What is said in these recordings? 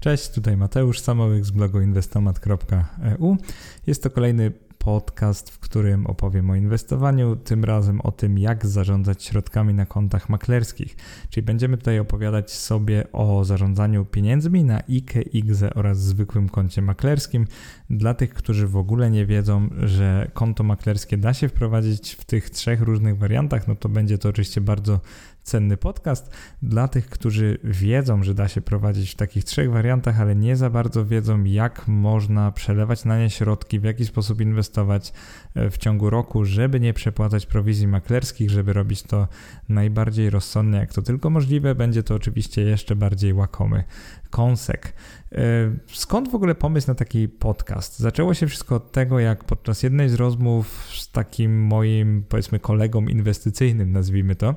Cześć, tutaj Mateusz Samołyk z blogu inwestomat.eu. Jest to kolejny podcast, w którym opowiem o inwestowaniu, tym razem o tym, jak zarządzać środkami na kontach maklerskich. Czyli będziemy tutaj opowiadać sobie o zarządzaniu pieniędzmi na IKE, IGZE oraz zwykłym koncie maklerskim. Dla tych, którzy w ogóle nie wiedzą, że konto maklerskie da się wprowadzić w tych trzech różnych wariantach, no to będzie to oczywiście bardzo cenny podcast. Dla tych, którzy wiedzą, że da się prowadzić w takich trzech wariantach, ale nie za bardzo wiedzą, jak można przelewać na nie środki, w jaki sposób inwestować e, w ciągu roku, żeby nie przepłacać prowizji maklerskich, żeby robić to najbardziej rozsądnie, jak to tylko możliwe, będzie to oczywiście jeszcze bardziej łakomy kąsek. E, skąd w ogóle pomysł na taki podcast? Zaczęło się wszystko od tego, jak podczas jednej z rozmów z takim moim, powiedzmy, kolegą inwestycyjnym, nazwijmy to,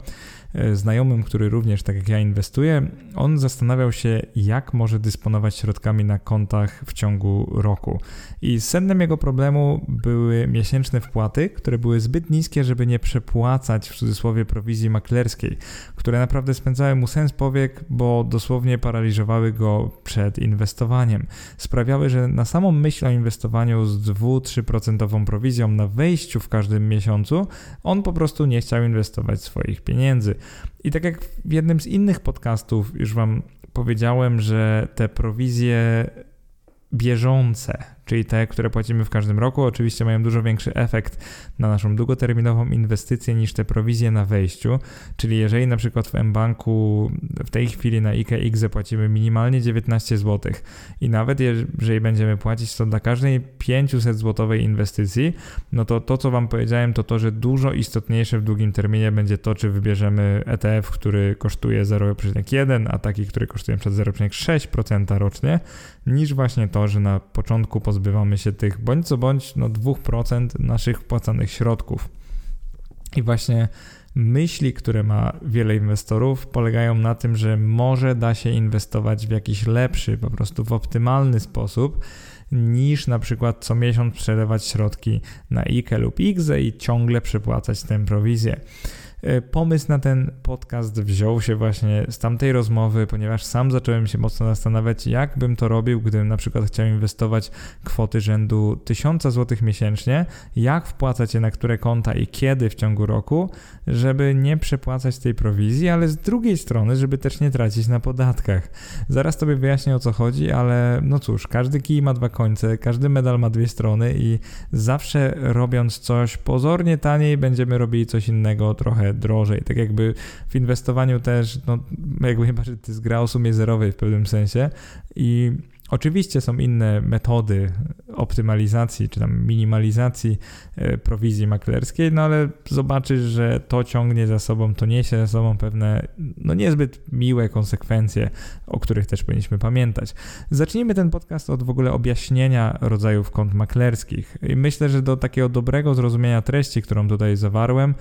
znajomym, który również, tak jak ja, inwestuje, on zastanawiał się, jak może dysponować środkami na kontach w ciągu roku. I sednem jego problemu były miesięczne wpłaty, które były zbyt niskie, żeby nie przepłacać w cudzysłowie prowizji maklerskiej, które naprawdę spędzały mu sens powiek, bo dosłownie paraliżowały go przed inwestowaniem. Sprawiały, że na samą myśl o inwestowaniu z 2-3% prowizją na wejściu w każdym miesiącu, on po prostu nie chciał inwestować swoich pieniędzy. I tak jak w jednym z innych podcastów już Wam powiedziałem, że te prowizje bieżące, czyli te, które płacimy w każdym roku, oczywiście mają dużo większy efekt na naszą długoterminową inwestycję niż te prowizje na wejściu. Czyli jeżeli na przykład w mBanku w tej chwili na IKX płacimy minimalnie 19 zł i nawet jeżeli będziemy płacić to dla każdej 500 złotowej inwestycji, no to to, co Wam powiedziałem, to to, że dużo istotniejsze w długim terminie będzie to, czy wybierzemy ETF, który kosztuje 0,1, a taki, który kosztuje przez 0,6% rocznie, niż właśnie to, że na początku pozbywamy się tych bądź co bądź no 2% naszych wpłacanych środków. I właśnie myśli, które ma wiele inwestorów, polegają na tym, że może da się inwestować w jakiś lepszy, po prostu w optymalny sposób, niż na przykład co miesiąc przelewać środki na IKE lub IGZE i ciągle przepłacać tę prowizję. E, pomysł na ten podcast wziął się właśnie z tamtej rozmowy, ponieważ sam zacząłem się mocno zastanawiać, jak bym to robił, gdybym na przykład chciał inwestować kwoty rzędu 1000 zł miesięcznie, jak wpłacać je na które konta i kiedy w ciągu roku, żeby nie przepłacać tej prowizji, ale z drugiej strony, żeby też nie tracić na podatkach. Zaraz tobie wyjaśnię o co chodzi, ale no cóż, każdy kij ma dwa końce, każdy medal ma dwie strony i zawsze robiąc coś pozornie taniej, będziemy robili coś innego trochę drożej. Tak jakby w inwestowaniu też, no jakby chyba, że to jest gra o sumie zerowej w pewnym sensie i Oczywiście są inne metody optymalizacji czy tam minimalizacji e, prowizji maklerskiej, no ale zobaczysz, że to ciągnie za sobą, to niesie za sobą pewne no niezbyt miłe konsekwencje, o których też powinniśmy pamiętać. Zacznijmy ten podcast od w ogóle objaśnienia rodzajów kont maklerskich. I myślę, że do takiego dobrego zrozumienia treści, którą tutaj zawarłem,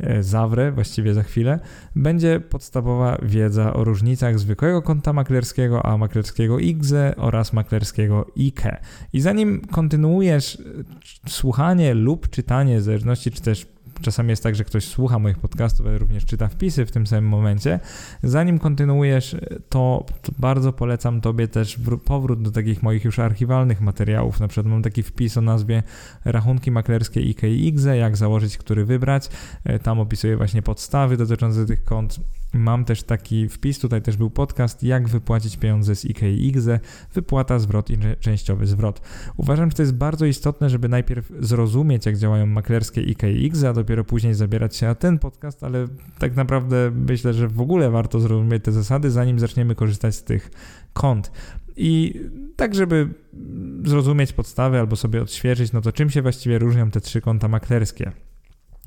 E, zawrę, właściwie za chwilę, będzie podstawowa wiedza o różnicach zwykłego konta maklerskiego, a maklerskiego IGZE oraz maklerskiego IKE. I zanim kontynuujesz e, słuchanie lub czytanie, w zależności czy też czasami jest tak, że ktoś słucha moich podcastów, ale również czyta wpisy w tym samym momencie. Zanim kontynuujesz, to, to bardzo polecam Tobie też powrót do takich moich już archiwalnych materiałów. Na przykład mam taki wpis o nazwie Rachunki maklerskie IKX, jak założyć, który wybrać. E, tam opisuję właśnie podstawy dotyczące tych kont Mam też taki wpis, tutaj też był podcast, jak wypłacić pieniądze z IKX, wypłata, zwrot i częściowy zwrot. Uważam, że to jest bardzo istotne, żeby najpierw zrozumieć, jak działają maklerskie IKX, a dopiero później zabierać się na ten podcast, ale tak naprawdę myślę, że w ogóle warto zrozumieć te zasady, zanim zaczniemy korzystać z tych kont. I tak, żeby zrozumieć podstawy albo sobie odświeżyć, no to czym się właściwie różnią te trzy konta maklerskie?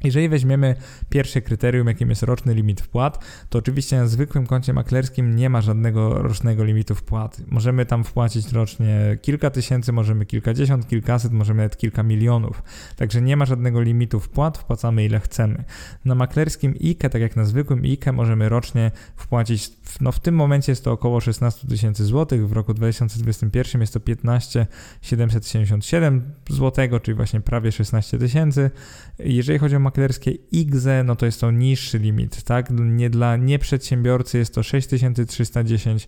Jeżeli weźmiemy pierwsze kryterium, jakim jest roczny limit wpłat, to oczywiście na zwykłym koncie maklerskim nie ma żadnego rocznego limitu wpłat. Możemy tam wpłacić rocznie kilka tysięcy, możemy kilkadziesiąt, kilkaset, możemy nawet kilka milionów. Także nie ma żadnego limitu wpłat, wpłacamy ile chcemy. Na maklerskim IKE, tak jak na zwykłym IKE, możemy rocznie wpłacić, no w tym momencie jest to około 16 tysięcy złotych, w roku 2021 jest to 15 777 złotego, czyli właśnie prawie 16 tysięcy. Jeżeli chodzi o maklerskie IGZE, no to jest to niższy limit, tak? Nie dla nieprzedsiębiorcy jest to 6310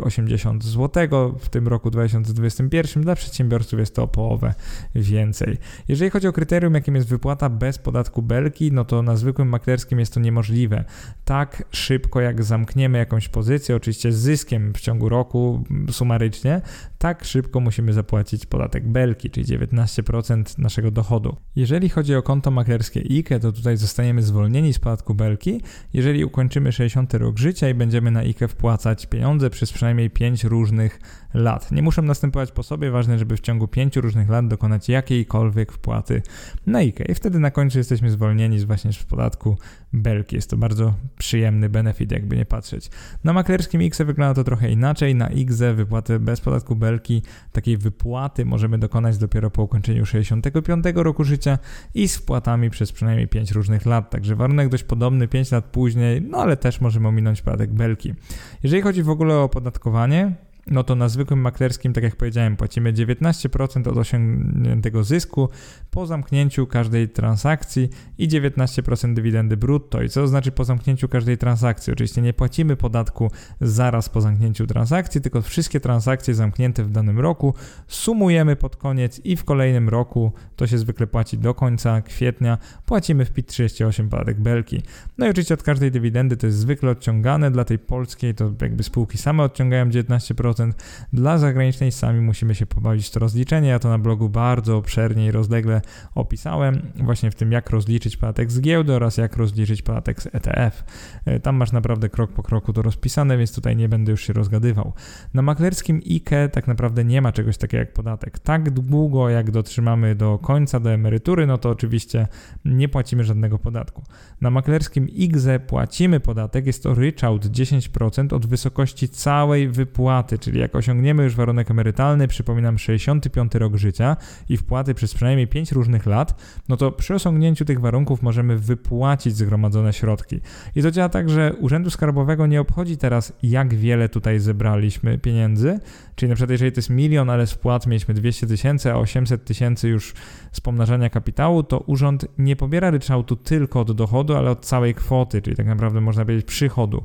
80 zł. W tym roku 2021 dla przedsiębiorców jest to o połowę więcej. Jeżeli chodzi o kryterium, jakim jest wypłata bez podatku belki, no to na zwykłym maklerskim jest to niemożliwe. Tak szybko jak zamkniemy jakąś pozycję, oczywiście z zyskiem w ciągu roku sumarycznie, tak szybko musimy zapłacić podatek belki, czyli 19% naszego dochodu. Jeżeli chodzi o konto maklerskie IKE, to tutaj zostaniemy zwolnieni z podatku belki, jeżeli ukończymy 60 rok życia i będziemy na IKE wpłacać pieniądze przez przynajmniej 5 różnych lat. Nie muszą następować po sobie, ważne, żeby w ciągu 5 różnych lat dokonać jakiejkolwiek wpłaty na IKE i wtedy na końcu jesteśmy zwolnieni z właśnie z podatku belki. Jest to bardzo przyjemny benefit, jakby nie patrzeć. Na maklerskim IKE wygląda to trochę inaczej. Na IKE wypłatę bez podatku belki, takiej wypłaty możemy dokonać dopiero po ukończeniu 65 roku życia i z wpłatami przez przynajmniej 5 różnych lat. Także warunek dość podobny 5 lat później, no ale też możemy ominąć podatek belki. Jeżeli chodzi w ogóle o opodatkowanie, no to na zwykłym maklerskim, tak jak powiedziałem, płacimy 19% od osiągniętego zysku po zamknięciu każdej transakcji i 19% dywidendy brutto. I co znaczy po zamknięciu każdej transakcji? Oczywiście nie płacimy podatku zaraz po zamknięciu transakcji, tylko wszystkie transakcje zamknięte w danym roku sumujemy pod koniec i w kolejnym roku, to się zwykle płaci do końca kwietnia, płacimy w PIT 38 podatek belki. No i oczywiście od każdej dywidendy to jest zwykle odciągane, dla tej polskiej to jakby spółki same odciągają 19%, 10%. Dla zagranicznej sami musimy się pobawić to rozliczenie. Ja to na blogu bardzo obszernie i rozlegle opisałem, właśnie w tym jak rozliczyć podatek z giełdy oraz jak rozliczyć podatek z ETF. E, tam masz naprawdę krok po kroku to rozpisane, więc tutaj nie będę już się rozgadywał. Na maklerskim IKE tak naprawdę nie ma czegoś takiego jak podatek. Tak długo jak dotrzymamy do końca, do emerytury, no to oczywiście nie płacimy żadnego podatku. Na maklerskim IGZE płacimy podatek, jest to ryczałt 10% od wysokości całej wypłaty, czyli jak osiągniemy już warunek emerytalny, przypominam 65 rok życia i wpłaty przez przynajmniej 5 różnych lat, no to przy osiągnięciu tych warunków możemy wypłacić zgromadzone środki. I to działa tak, że Urzędu Skarbowego nie obchodzi teraz, jak wiele tutaj zebraliśmy pieniędzy, czyli na przykład jeżeli to jest milion, ale z wpłat mieliśmy 200 tysięcy, a 800 tysięcy już z pomnażania kapitału, to urząd nie pobiera ryczałtu tylko od dochodu, ale od całej kwoty, czyli tak naprawdę można powiedzieć przychodu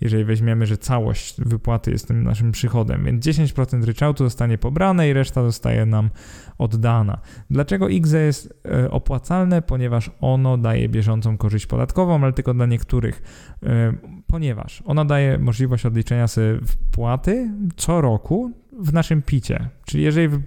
jeżeli weźmiemy, że całość wypłaty jest tym naszym przychodem. Więc 10% ryczałtu zostanie pobrane i reszta zostaje nam oddana. Dlaczego IGZE jest e, opłacalne? Ponieważ ono daje bieżącą korzyść podatkową, ale tylko dla niektórych. E, ponieważ ono daje możliwość odliczenia sobie wpłaty co roku w naszym picie. Czyli jeżeli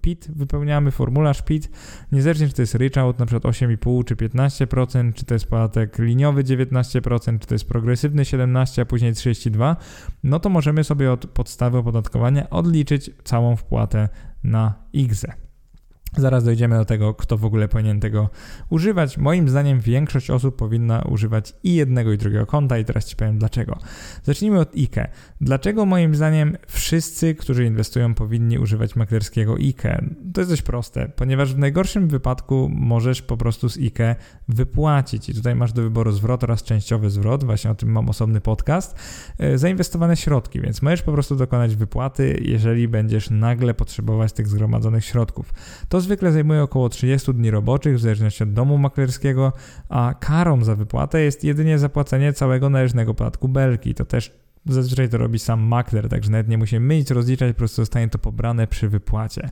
PIT wypełniamy formularz PIT, niezależnie czy to jest ryczałt na przykład 8,5 czy 15%, czy to jest podatek liniowy 19%, czy to jest progresywny 17%, a później 32%, no to możemy sobie od podstawy opodatkowania odliczyć całą wpłatę na IGZE. Zaraz dojdziemy do tego, kto w ogóle powinien tego używać. Moim zdaniem większość osób powinna używać i jednego i drugiego konta i teraz Ci powiem dlaczego. Zacznijmy od IKE. Dlaczego moim zdaniem wszyscy, którzy inwestują powinni używać maklerskiego IKE? To jest dość proste, ponieważ w najgorszym wypadku możesz po prostu z IKE wypłacić i tutaj masz do wyboru zwrot oraz częściowy zwrot, właśnie o tym mam osobny podcast, e, zainwestowane środki, więc możesz po prostu dokonać wypłaty, jeżeli będziesz nagle potrzebować tych zgromadzonych środków. To zwykle zajmuje około 30 dni roboczych w zależności od domu maklerskiego, a karą za wypłatę jest jedynie zapłacenie całego należnego podatku belki. To też Zazwyczaj to robi sam makler, także nawet nie musimy mylić, rozliczać, po prostu zostanie to pobrane przy wypłacie.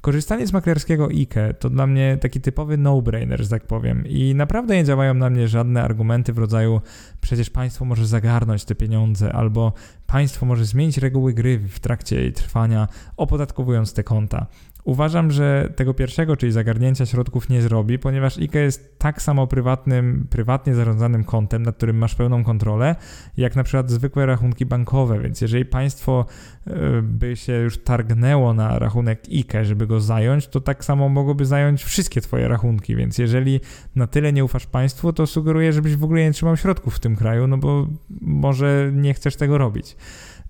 Korzystanie z maklerskiego IKE to dla mnie taki typowy no-brainer, że tak powiem. I naprawdę nie działają na mnie żadne argumenty w rodzaju przecież państwo może zagarnąć te pieniądze, albo państwo może zmienić reguły gry w trakcie jej trwania, opodatkowując te konta. Uważam, że tego pierwszego, czyli zagarnięcia środków nie zrobi, ponieważ IKE jest tak samo prywatnym, prywatnie zarządzanym kontem, nad którym masz pełną kontrolę, jak na przykład zwykłe rachunki bankowe, więc jeżeli państwo e, by się już targnęło na rachunek IKE, żeby go zająć, to tak samo mogłoby zająć wszystkie twoje rachunki, więc jeżeli na tyle nie ufasz państwu, to sugeruję, żebyś w ogóle nie trzymał środków w tym kraju, no bo może nie chcesz tego robić.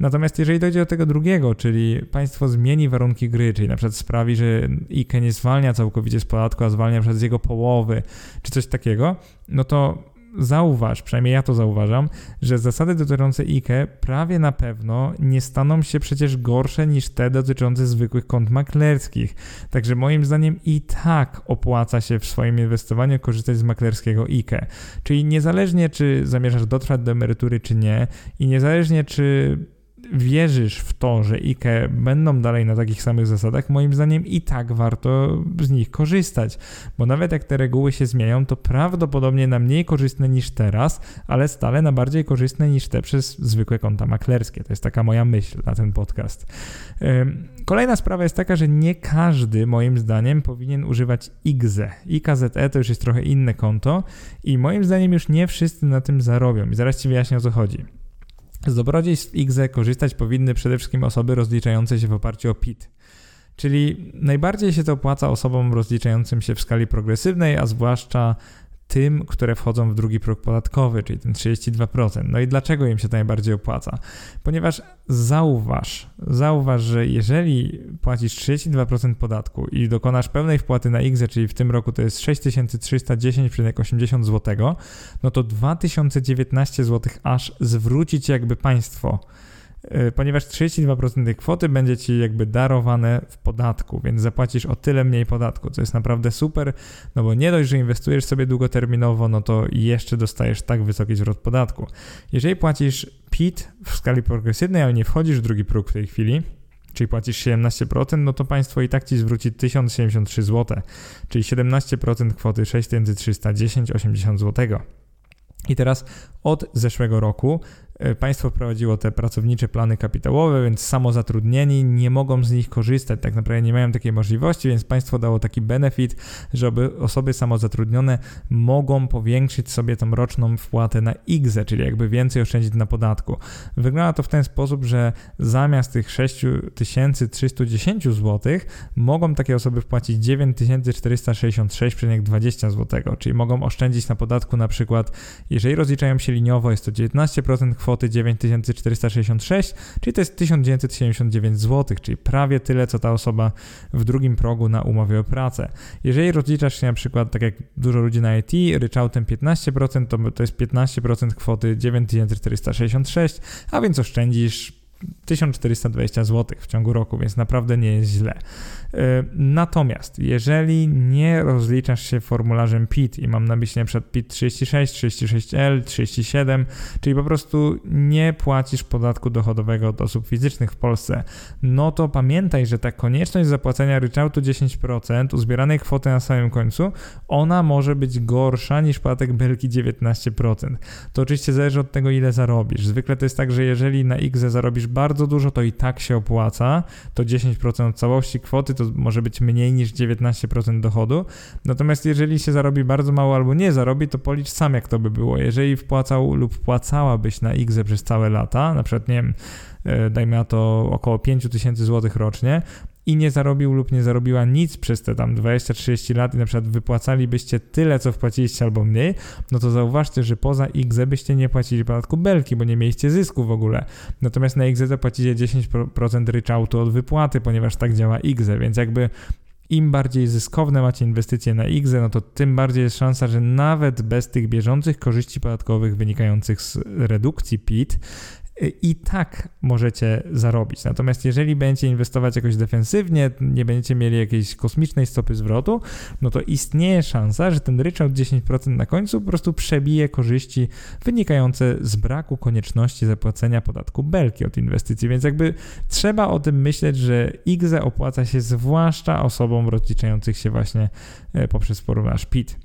Natomiast jeżeli dojdzie do tego drugiego, czyli państwo zmieni warunki gry, czyli na przykład sprawi, że IKE nie zwalnia całkowicie z podatku, a zwalnia na przykład z jego połowy, czy coś takiego, no to zauważ, przynajmniej ja to zauważam, że zasady dotyczące IKE prawie na pewno nie staną się przecież gorsze niż te dotyczące zwykłych kont maklerskich. Także moim zdaniem i tak opłaca się w swoim inwestowaniu korzystać z maklerskiego IKE. Czyli niezależnie czy zamierzasz dotrwać do emerytury czy nie i niezależnie czy wierzysz w to, że IKE będą dalej na takich samych zasadach, moim zdaniem i tak warto z nich korzystać, bo nawet jak te reguły się zmieniają, to prawdopodobnie na mniej korzystne niż teraz, ale stale na bardziej korzystne niż te przez zwykłe konta maklerskie. To jest taka moja myśl na ten podcast. Kolejna sprawa jest taka, że nie każdy moim zdaniem powinien używać IGZE. IKZE to już jest trochę inne konto i moim zdaniem już nie wszyscy na tym zarobią i zaraz Ci wyjaśnię o co chodzi. Z dobrodziejstw IGZE korzystać powinny przede wszystkim osoby rozliczające się w oparciu o PIT. Czyli najbardziej się to opłaca osobom rozliczającym się w skali progresywnej, a zwłaszcza tym, które wchodzą w drugi próg podatkowy, czyli ten 32%. No i dlaczego im się to najbardziej opłaca? Ponieważ zauważ, zauważ, że jeżeli płacisz 32% podatku i dokonasz pełnej wpłaty na IGZE, czyli w tym roku to jest 6310,80 zł, no to 2019 zł aż zwróci ci jakby państwo ponieważ 32% tej kwoty będzie ci jakby darowane w podatku, więc zapłacisz o tyle mniej podatku, co jest naprawdę super, no bo nie dość, że inwestujesz sobie długoterminowo, no to jeszcze dostajesz tak wysoki zwrot podatku. Jeżeli płacisz PIT w skali progresywnej, ale nie wchodzisz w drugi próg w tej chwili, czyli płacisz 17%, no to państwo i tak ci zwróci 1073 zł, czyli 17% kwoty 6310,80 zł. I teraz od zeszłego roku E, państwo wprowadziło te pracownicze plany kapitałowe, więc samozatrudnieni nie mogą z nich korzystać, tak naprawdę nie mają takiej możliwości, więc państwo dało taki benefit, żeby osoby samozatrudnione mogą powiększyć sobie tą roczną wpłatę na IGZE, czyli jakby więcej oszczędzić na podatku. Wygląda to w ten sposób, że zamiast tych 6310 zł mogą takie osoby wpłacić 9466,20 zł, czyli mogą oszczędzić na podatku na przykład, jeżeli rozliczają się liniowo, jest to 19% kwoty 9466, czyli to jest 1979 zł, czyli prawie tyle, co ta osoba w drugim progu na umowie o pracę. Jeżeli rozliczasz się na przykład, tak jak dużo ludzi na IT, ryczałtem 15%, to, to jest 15% kwoty 9466, a więc oszczędzisz 1420 zł w ciągu roku, więc naprawdę nie jest źle. E, natomiast jeżeli nie rozliczasz się formularzem PIT i mam na myśli np. PIT 36, 36L, 37, czyli po prostu nie płacisz podatku dochodowego od osób fizycznych w Polsce, no to pamiętaj, że ta konieczność zapłacenia ryczałtu 10% uzbieranej kwoty na samym końcu, ona może być gorsza niż podatek belki 19%. To oczywiście zależy od tego, ile zarobisz. Zwykle to jest tak, że jeżeli na X zarobisz bardzo dużo, to i tak się opłaca. To 10% całości kwoty to może być mniej niż 19% dochodu. Natomiast jeżeli się zarobi bardzo mało albo nie zarobi, to policz sam jak to by było. Jeżeli wpłacał lub wpłacałabyś na IGZE przez całe lata, na przykład nie wiem, e, dajmy na to około 5000 zł rocznie, i nie zarobił lub nie zarobiła nic przez te tam 20-30 lat i na przykład wypłacalibyście tyle, co wpłaciliście albo mniej, no to zauważcie, że poza XZ byście nie płacili podatku belki, bo nie mieliście zysku w ogóle. Natomiast na XZ płacicie 10% ryczałtu od wypłaty, ponieważ tak działa XZ, więc jakby im bardziej zyskowne macie inwestycje na XZ, no to tym bardziej jest szansa, że nawet bez tych bieżących korzyści podatkowych wynikających z redukcji PIT, i tak możecie zarobić. Natomiast jeżeli będziecie inwestować jakoś defensywnie, nie będziecie mieli jakiejś kosmicznej stopy zwrotu, no to istnieje szansa, że ten ryczałt 10% na końcu po prostu przebije korzyści wynikające z braku konieczności zapłacenia podatku belki od inwestycji. Więc jakby trzeba o tym myśleć, że IGZE opłaca się zwłaszcza osobom rozliczających się właśnie e, poprzez formularz PIT.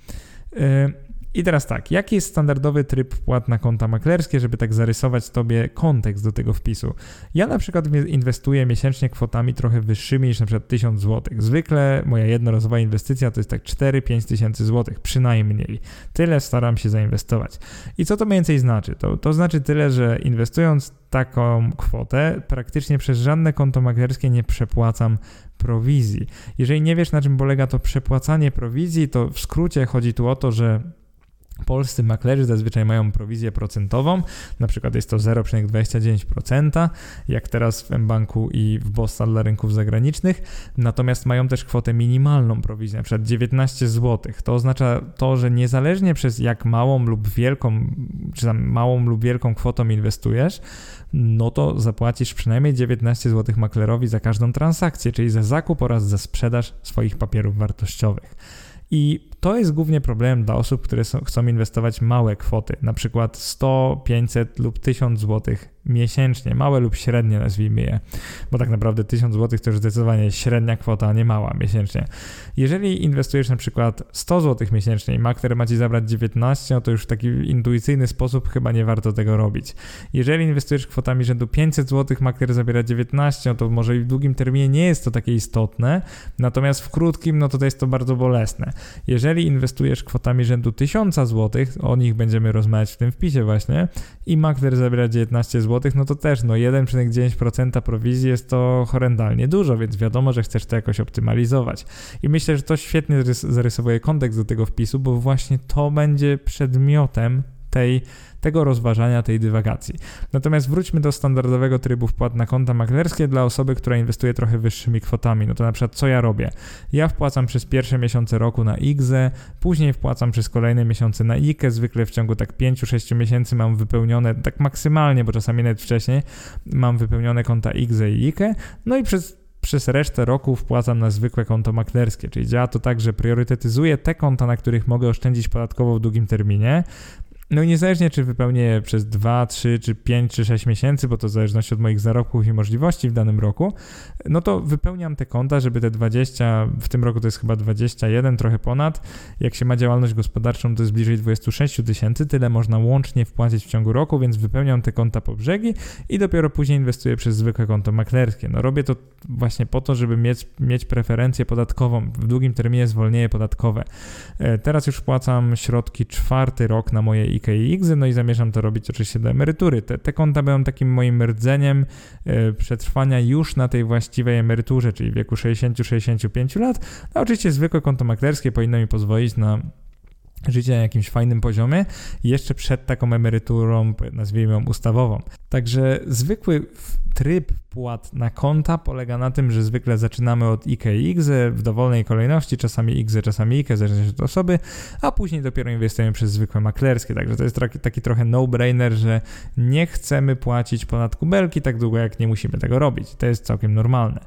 I teraz tak, jaki jest standardowy tryb wpłat na konta maklerskie, żeby tak zarysować Tobie kontekst do tego wpisu? Ja na przykład inwestuję miesięcznie kwotami trochę wyższymi niż na przykład 1000 zł. Zwykle moja jednorazowa inwestycja to jest tak 4-5 tysięcy złotych, przynajmniej. Tyle staram się zainwestować. I co to mniej więcej znaczy? To, to znaczy tyle, że inwestując taką kwotę, praktycznie przez żadne konto maklerskie nie przepłacam prowizji. Jeżeli nie wiesz, na czym polega to przepłacanie prowizji, to w skrócie chodzi tu o to, że Polscy maklerzy zazwyczaj mają prowizję procentową, na przykład jest to 0,29%, jak teraz w mBanku i w Bossa dla rynków zagranicznych, natomiast mają też kwotę minimalną prowizję, na przykład 19 zł. To oznacza to, że niezależnie przez jak małą lub wielką, czy tam małą lub wielką kwotą inwestujesz, no to zapłacisz przynajmniej 19 zł maklerowi za każdą transakcję, czyli za zakup oraz za sprzedaż swoich papierów wartościowych. I to jest głównie problem dla osób, które są, chcą inwestować małe kwoty, na przykład 100, 500 lub 1000 zł miesięcznie, małe lub średnie nazwijmy je, bo tak naprawdę 1000 zł to już zdecydowanie średnia kwota, a nie mała miesięcznie. Jeżeli inwestujesz na przykład 100 zł miesięcznie i makler ma Ci zabrać 19, no to już w taki intuicyjny sposób chyba nie warto tego robić. Jeżeli inwestujesz kwotami rzędu 500 zł, makler zabiera 19, no to może i w długim terminie nie jest to takie istotne, natomiast w krótkim, no to, jest to bardzo bolesne. Jeżeli inwestujesz kwotami rzędu 1000 zł, o nich będziemy rozmawiać w tym wpisie właśnie, i makler zabiera 19 zł, zł, no to też no 1,9% prowizji jest to horrendalnie dużo, więc wiadomo, że chcesz to jakoś optymalizować. I myślę, że to świetnie zarysowuje kontekst do tego wpisu, bo właśnie to będzie przedmiotem tej tego rozważania, tej dywagacji. Natomiast wróćmy do standardowego trybu wpłat na konta maklerskie dla osoby, która inwestuje trochę wyższymi kwotami. No to na przykład co ja robię? Ja wpłacam przez pierwsze miesiące roku na IGZE, później wpłacam przez kolejne miesiące na IKE, zwykle w ciągu tak 5-6 miesięcy mam wypełnione, tak maksymalnie, bo czasami nawet wcześniej, mam wypełnione konta IGZE i IKE, no i przez przez resztę roku wpłacam na zwykłe konto maklerskie, czyli działa to tak, że priorytetyzuję te konta, na których mogę oszczędzić podatkowo w długim terminie, no i niezależnie czy wypełnię je przez 2, 3, czy 5, czy 6 miesięcy, bo to w zależności od moich zarobków i możliwości w danym roku, no to wypełniam te konta, żeby te 20, w tym roku to jest chyba 21, trochę ponad. Jak się ma działalność gospodarczą, to jest bliżej 26 tysięcy, tyle można łącznie wpłacić w ciągu roku, więc wypełniam te konta po brzegi i dopiero później inwestuję przez zwykłe konto maklerskie. No robię to właśnie po to, żeby mieć, mieć preferencję podatkową, w długim terminie zwolnienie podatkowe. E, teraz już wpłacam środki czwarty rok na moje No i zamierzam to robić oczywiście do emerytury. Te, te konta będą takim moim rdzeniem e, przetrwania już na tej właściwej emeryturze, czyli w wieku 60-65 lat. No oczywiście zwykłe konto maklerskie powinno mi pozwolić na życie na jakimś fajnym poziomie jeszcze przed taką emeryturą, nazwijmy ją ustawową. Także zwykły tryb płat na konta polega na tym, że zwykle zaczynamy od IK i X w dowolnej kolejności, czasami X, czasami IK, zależnie od osoby, a później dopiero inwestujemy przez zwykłe maklerskie. Także to jest taki, taki trochę no-brainer, że nie chcemy płacić ponad kubelki tak długo, jak nie musimy tego robić. To jest całkiem normalne.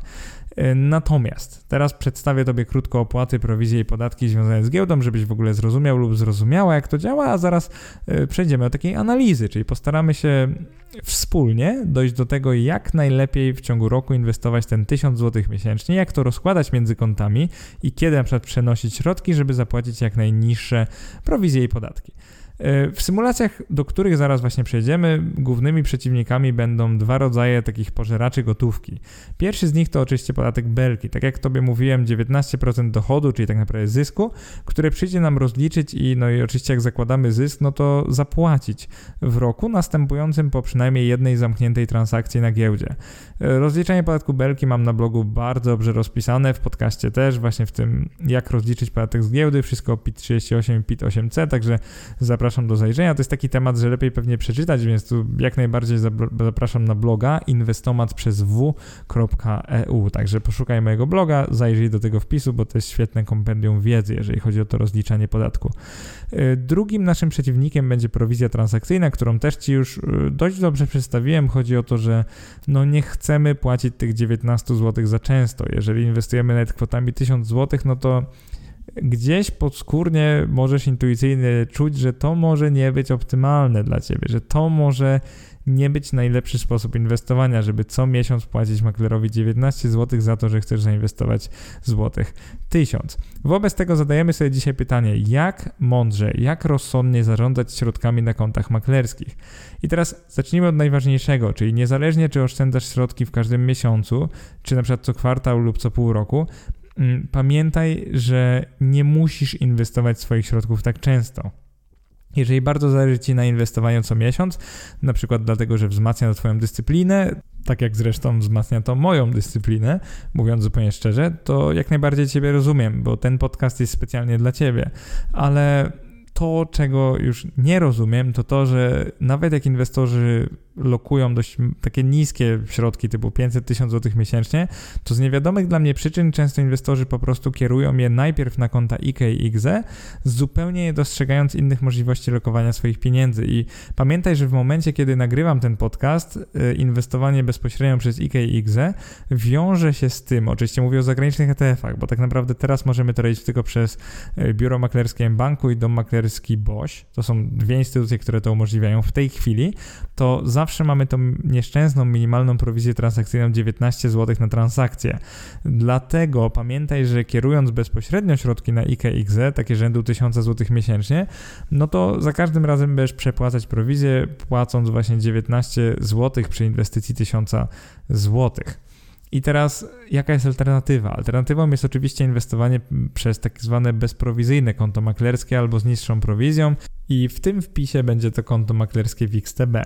E, natomiast teraz przedstawię Tobie krótko opłaty, prowizje i podatki związane z giełdą, żebyś w ogóle zrozumiał lub zrozumiała, jak to działa, a zaraz e, przejdziemy do takiej analizy, czyli postaramy się wspólnie dojść do tego, jak najlepiej w ciągu roku inwestować ten 1000 zł miesięcznie, jak to rozkładać między kontami i kiedy na przykład przenosić środki, żeby zapłacić jak najniższe prowizje i podatki. E, w symulacjach, do których zaraz właśnie przejdziemy, głównymi przeciwnikami będą dwa rodzaje takich pożeraczy gotówki. Pierwszy z nich to oczywiście podatek belki. Tak jak tobie mówiłem, 19% dochodu, czyli tak naprawdę zysku, które przyjdzie nam rozliczyć i no i oczywiście jak zakładamy zysk, no to zapłacić w roku następującym po przynajmniej jednej zamkniętej transakcji na giełdzie. E, rozliczenie podatku belki mam na blogu bardzo dobrze rozpisane, w podcaście też, właśnie w tym jak rozliczyć podatek z giełdy, wszystko PIT 38 i PIT 8C, także zapraszam zapraszam do zajrzenia. To jest taki temat, że lepiej pewnie przeczytać, więc tu jak najbardziej zapraszam na bloga inwestomat przez w.eu. Także poszukaj mojego bloga, zajrzyj do tego wpisu, bo to jest świetne kompendium wiedzy, jeżeli chodzi o to rozliczanie podatku. Y, drugim naszym przeciwnikiem będzie prowizja transakcyjna, którą też Ci już y, dość dobrze przedstawiłem. Chodzi o to, że no nie chcemy płacić tych 19 zł za często. Jeżeli inwestujemy nawet kwotami 1000 zł, no to gdzieś podskórnie możesz intuicyjnie czuć, że to może nie być optymalne dla ciebie, że to może nie być najlepszy sposób inwestowania, żeby co miesiąc płacić maklerowi 19 zł za to, że chcesz zainwestować złotych 1000. Wobec tego zadajemy sobie dzisiaj pytanie, jak mądrze, jak rozsądnie zarządzać środkami na kontach maklerskich. I teraz zacznijmy od najważniejszego, czyli niezależnie czy oszczędzasz środki w każdym miesiącu, czy na przykład co kwartał lub co pół roku, pamiętaj, że nie musisz inwestować swoich środków tak często. Jeżeli bardzo zależy Ci na inwestowaniu co miesiąc, na przykład dlatego, że wzmacnia to Twoją dyscyplinę, tak jak zresztą wzmacnia to moją dyscyplinę, mówiąc zupełnie szczerze, to jak najbardziej Ciebie rozumiem, bo ten podcast jest specjalnie dla Ciebie. Ale to, czego już nie rozumiem, to to, że nawet jak inwestorzy lokują dość takie niskie środki typu 500 tysięcy złotych miesięcznie, to z niewiadomych dla mnie przyczyn często inwestorzy po prostu kierują je najpierw na konta IKE i IGZE, zupełnie nie dostrzegając innych możliwości lokowania swoich pieniędzy. I pamiętaj, że w momencie, kiedy nagrywam ten podcast, y, inwestowanie bezpośrednio przez IKE i IGZE wiąże się z tym, oczywiście mówię o zagranicznych ETF-ach, bo tak naprawdę teraz możemy to robić tylko przez y, biuro maklerskie banku i dom maklerski BOŚ. To są dwie instytucje, które to umożliwiają w tej chwili. To za zawsze mamy tą nieszczęsną minimalną prowizję transakcyjną 19 zł na transakcję. Dlatego pamiętaj, że kierując bezpośrednio środki na IKXE, takie rzędu 1000 zł miesięcznie, no to za każdym razem będziesz przepłacać prowizję, płacąc właśnie 19 zł przy inwestycji 1000 zł. I teraz jaka jest alternatywa? Alternatywą jest oczywiście inwestowanie przez tak zwane bezprowizyjne konto maklerskie albo z niższą prowizją i w tym wpisie będzie to konto maklerskie w XTB.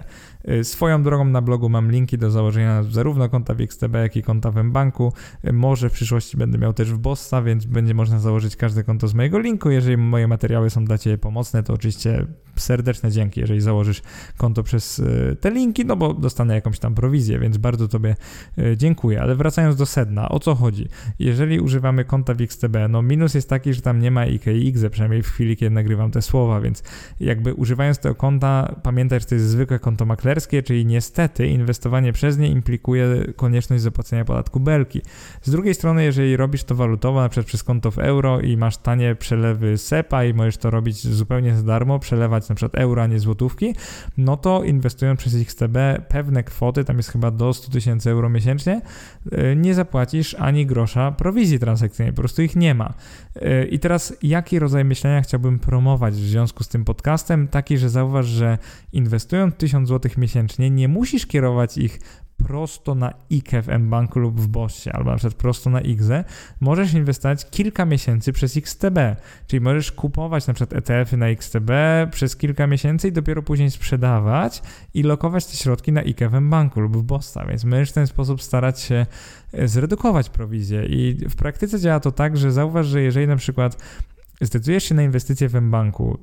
Y, swoją drogą na blogu mam linki do założenia zarówno konta w XTB, jak i konta w banku. Y, może w przyszłości będę miał też w Bossa, więc będzie można założyć każde konto z mojego linku. Jeżeli moje materiały są dla Ciebie pomocne, to oczywiście serdeczne dzięki, jeżeli założysz konto przez y, te linki, no bo dostanę jakąś tam prowizję, więc bardzo Tobie dziękuję. Ale wracając do sedna, o co chodzi? Jeżeli używamy konta w XTB, no minus jest taki, że tam nie ma IKX, przynajmniej w chwili, kiedy nagrywam te słowa, więc jakby używając tego konta, pamiętaj, że to jest zwykłe konto maklerskie, czyli niestety inwestowanie przez nie implikuje konieczność zapłacenia podatku belki. Z drugiej strony, jeżeli robisz to walutowo, na przykład przez konto w euro i masz tanie przelewy SEPA i możesz to robić zupełnie za darmo, przelewać na przykład euro, a nie złotówki, no to inwestując przez XTB pewne kwoty, tam jest chyba do 100 tysięcy euro miesięcznie, nie zapłacisz ani grosza prowizji transakcyjnej, po prostu ich nie ma. Y, I teraz jaki rodzaj myślenia chciałbym promować w związku z tym podcastem taki, że zauważ, że inwestując 1000 zł miesięcznie, nie musisz kierować ich prosto na IKE w mBanku lub w Bossie, albo na przykład prosto na IGZE, możesz inwestować kilka miesięcy przez XTB, czyli możesz kupować na przykład ETF-y na XTB przez kilka miesięcy i dopiero później sprzedawać i lokować te środki na IKE w mBanku lub w Bossa, więc możesz w ten sposób starać się e, zredukować prowizję. I w praktyce działa to tak, że zauważ, że jeżeli na przykład zdecydujesz się na inwestycję w mBanku,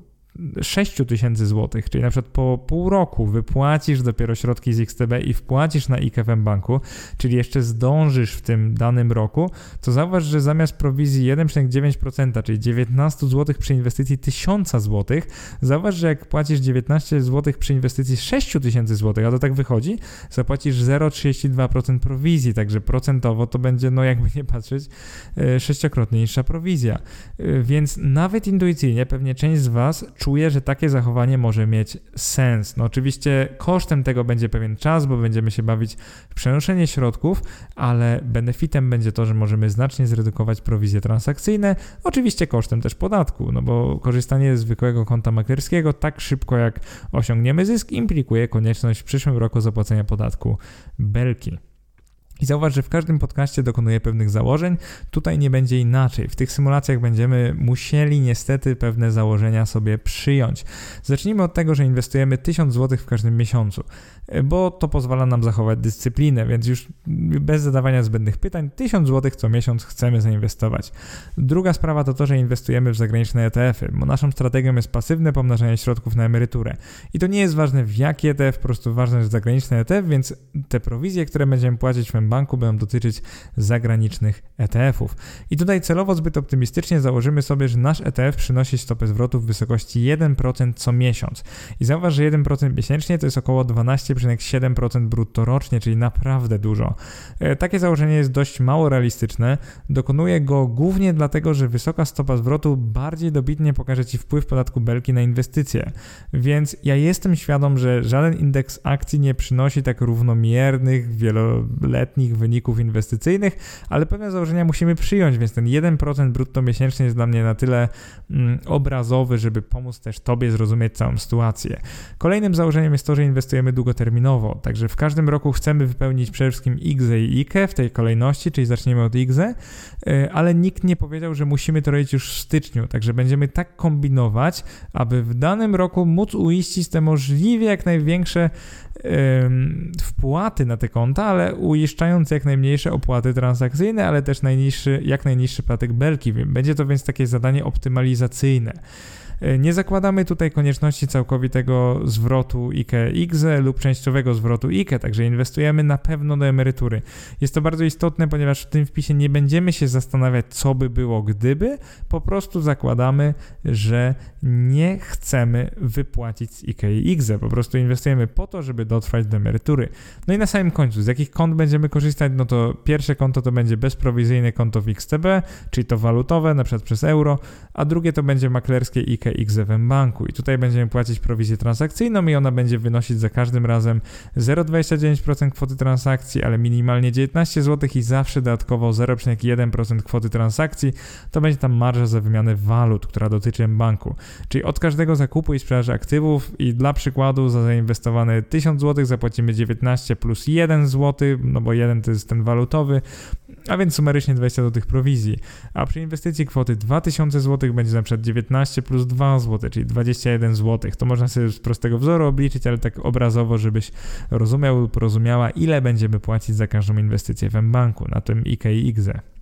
6 tysięcy złotych, czyli na przykład po pół roku wypłacisz dopiero środki z XTB i wpłacisz na IKFM banku, czyli jeszcze zdążysz w tym danym roku, to zauważ, że zamiast prowizji 1,9%, czyli 19 zł przy inwestycji 1000 zł, zauważ, że jak płacisz 19 zł przy inwestycji 6 tysięcy zł, a to tak wychodzi, zapłacisz 0,32% prowizji, także procentowo to będzie, no jakby nie patrzeć, e, sześciokrotnie niższa prowizja. E, więc nawet intuicyjnie pewnie część z Was czuję, że takie zachowanie może mieć sens. No oczywiście kosztem tego będzie pewien czas, bo będziemy się bawić w przenoszenie środków, ale benefitem będzie to, że możemy znacznie zredukować prowizje transakcyjne, oczywiście kosztem też podatku, no bo korzystanie z zwykłego konta maklerskiego tak szybko jak osiągniemy zysk implikuje konieczność w przyszłym roku zapłacenia podatku belki. I zauważ, że w każdym podcaście dokonuję pewnych założeń. Tutaj nie będzie inaczej. W tych symulacjach będziemy musieli niestety pewne założenia sobie przyjąć. Zacznijmy od tego, że inwestujemy 1000 zł w każdym miesiącu, bo to pozwala nam zachować dyscyplinę, więc już bez zadawania zbędnych pytań 1000 zł co miesiąc chcemy zainwestować. Druga sprawa to to, że inwestujemy w zagraniczne ETF-y, bo naszą strategią jest pasywne pomnażanie środków na emeryturę. I to nie jest ważne w jaki ETF, po prostu ważne jest zagraniczny ETF, więc te prowizje, które będziemy płacić w banku będą dotyczyć zagranicznych ETF-ów. I tutaj celowo zbyt optymistycznie założymy sobie, że nasz ETF przynosi stopę zwrotu w wysokości 1% co miesiąc. I zauważ, że 1% miesięcznie to jest około 12,7% brutto rocznie, czyli naprawdę dużo. E, takie założenie jest dość mało realistyczne. Dokonuję go głównie dlatego, że wysoka stopa zwrotu bardziej dobitnie pokaże Ci wpływ podatku belki na inwestycje. Więc ja jestem świadom, że żaden indeks akcji nie przynosi tak równomiernych, wieloletnich letnich wyników inwestycyjnych, ale pewne założenia musimy przyjąć, więc ten 1% brutto miesięcznie jest dla mnie na tyle mm, obrazowy, żeby pomóc też Tobie zrozumieć całą sytuację. Kolejnym założeniem jest to, że inwestujemy długoterminowo, także w każdym roku chcemy wypełnić przede wszystkim IGZE i IKE w tej kolejności, czyli zaczniemy od IGZE, y, ale nikt nie powiedział, że musimy to robić już w styczniu, także będziemy tak kombinować, aby w danym roku móc uiścić te możliwie jak największe wpłaty na te konta, ale uiszczając jak najmniejsze opłaty transakcyjne, ale też najniższy, jak najniższy platek belki. Będzie to więc takie zadanie optymalizacyjne. E, nie zakładamy tutaj konieczności całkowitego zwrotu IKE-IGZE lub częściowego zwrotu IKE, także inwestujemy na pewno do emerytury. Jest to bardzo istotne, ponieważ w tym wpisie nie będziemy się zastanawiać, co by było gdyby, po prostu zakładamy, że nie chcemy wypłacić z IKE-IGZE, po prostu inwestujemy po to, żeby dotrwać do emerytury. No i na samym końcu, z jakich kont będziemy korzystać, no to pierwsze konto to będzie bezprowizyjne konto w XTB, czyli to walutowe, na przykład przez euro, a drugie to będzie maklerskie IKE W banku i tutaj będziemy płacić prowizję transakcyjną i ona będzie wynosić za każdym razem 0,29% kwoty transakcji, ale minimalnie 19 zł i zawsze dodatkowo 0,1% kwoty transakcji. To będzie tam marża za wymianę walut, która dotyczy banku. Czyli od każdego zakupu i sprzedaży aktywów i dla przykładu za zainwestowane 1000 zł zapłacimy 19 plus 1 zł, no bo 1 to jest ten walutowy, a więc sumarycznie 20 do tych prowizji. A przy inwestycji kwoty 2000 zł będzie na przykład 19 plus 2 zł, czyli 21 zł. To można sobie z prostego wzoru obliczyć, ale tak obrazowo, żebyś rozumiał lub rozumiała, ile będziemy płacić za każdą inwestycję w banku na tym IKX-e.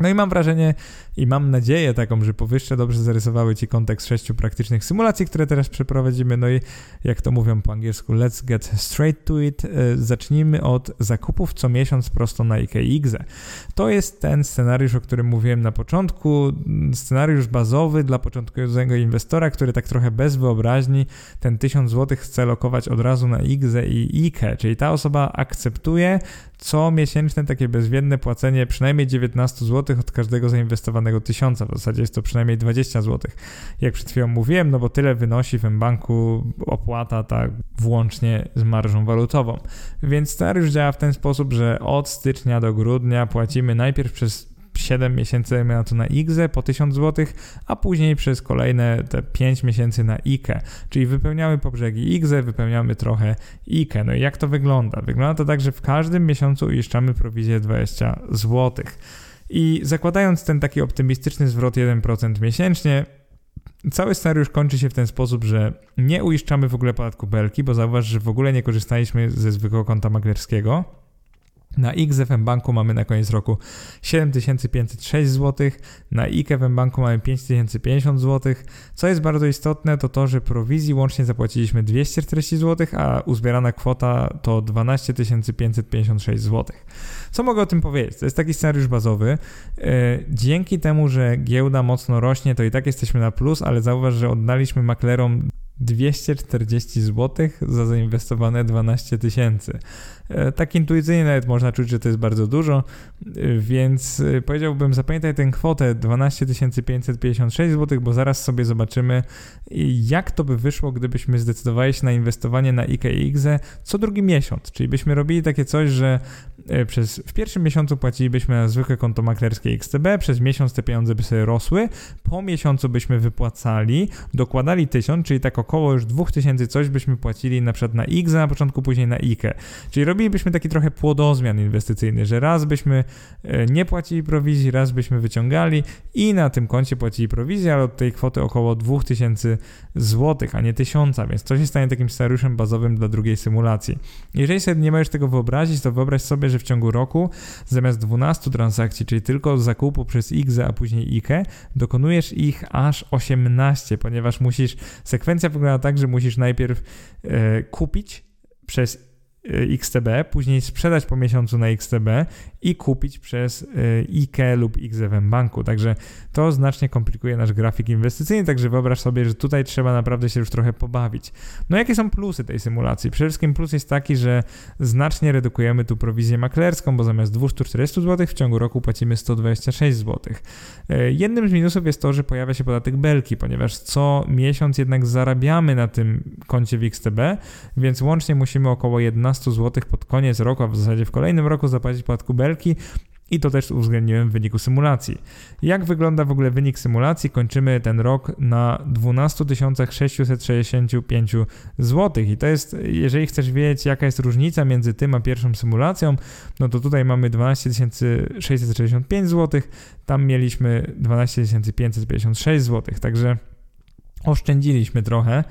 No i mam wrażenie i mam nadzieję taką, że powyższe dobrze zarysowały Ci kontekst sześciu praktycznych symulacji, które teraz przeprowadzimy. No i jak to mówią po angielsku, let's get straight to it. E, zacznijmy od zakupów co miesiąc prosto na IKX. To jest ten scenariusz, o którym mówiłem na początku. Scenariusz bazowy dla początkującego inwestora, który tak trochę bez wyobraźni ten 1000 zł chce lokować od razu na IGZE i IKE, czyli ta osoba akceptuje co miesięczne takie bezwiedne płacenie przynajmniej 19 zł od każdego zainwestowanego tysiąca. W zasadzie jest to przynajmniej 20 zł. Jak przed chwilą mówiłem, no bo tyle wynosi w banku opłata tak włącznie z marżą walutową. Więc scenariusz działa w ten sposób, że od stycznia do grudnia płacimy najpierw przez 7 miesięcy na to na IGZE po 1000 zł, a później przez kolejne te 5 miesięcy na IKE. Czyli wypełniamy po brzegi wypełniamy trochę IKE. No i jak to wygląda? Wygląda to tak, że w każdym miesiącu uiszczamy prowizję 20 zł. I zakładając ten taki optymistyczny zwrot 1% miesięcznie, Cały scenariusz kończy się w ten sposób, że nie uiszczamy w ogóle podatku belki, bo zauważ, że w ogóle nie korzystaliśmy ze zwykłego konta maklerskiego na XFM Banku mamy na koniec roku 7506 zł, na IKFM Banku mamy 5050 zł. Co jest bardzo istotne, to to, że prowizji łącznie zapłaciliśmy 240 zł, a uzbierana kwota to 12 556 zł. Co mogę o tym powiedzieć? To jest taki scenariusz bazowy. E, dzięki temu, że giełda mocno rośnie, to i tak jesteśmy na plus, ale zauważ, że oddaliśmy maklerom 240 zł za zainwestowane 12 tysięcy. E, tak intuicyjnie nawet można czuć, że to jest bardzo dużo, e, więc e, powiedziałbym, zapamiętaj tę kwotę 12 556 zł, bo zaraz sobie zobaczymy, jak to by wyszło, gdybyśmy zdecydowali się na inwestowanie na IKX co drugi miesiąc. Czyli byśmy robili takie coś, że przez, w pierwszym miesiącu płacilibyśmy na zwykłe konto maklerskie XTB, przez miesiąc te pieniądze by sobie rosły, po miesiącu byśmy wypłacali, dokładali 1000, czyli tak około już 2000 coś byśmy płacili na przykład na X na początku, później na IKE. Czyli robilibyśmy taki trochę płodozmian inwestycyjny, że raz byśmy e, nie płacili prowizji, raz byśmy wyciągali i na tym koncie płacili prowizję, ale od tej kwoty około 2000 zł, a nie 1000, więc to się stanie takim scenariuszem bazowym dla drugiej symulacji. Jeżeli sobie nie możesz tego wyobrazić, to wyobraź sobie, że w ciągu roku zamiast 12 transakcji, czyli tylko zakupu przez X, a później IKE, dokonujesz ich aż 18, ponieważ musisz, sekwencja wygląda tak, że musisz najpierw e, kupić przez Y, XTB, później sprzedać po miesiącu na XTB i kupić przez y, IKE lub XFM Banku. Także to znacznie komplikuje nasz grafik inwestycyjny, także wyobraź sobie, że tutaj trzeba naprawdę się już trochę pobawić. No jakie są plusy tej symulacji? Przede wszystkim plus jest taki, że znacznie redukujemy tu prowizję maklerską, bo zamiast 240 zł w ciągu roku płacimy 126 zł. Y, jednym z minusów jest to, że pojawia się podatek belki, ponieważ co miesiąc jednak zarabiamy na tym koncie w XTB, więc łącznie musimy około 11 15 zł pod koniec roku, a w zasadzie w kolejnym roku zapłacić podatku belki i to też uwzględniłem w wyniku symulacji. Jak wygląda w ogóle wynik symulacji? Kończymy ten rok na 12 665 zł. I to jest, jeżeli chcesz wiedzieć, jaka jest różnica między tym a pierwszą symulacją, no to tutaj mamy 12 665 zł, tam mieliśmy 12 556 zł. Także oszczędziliśmy trochę.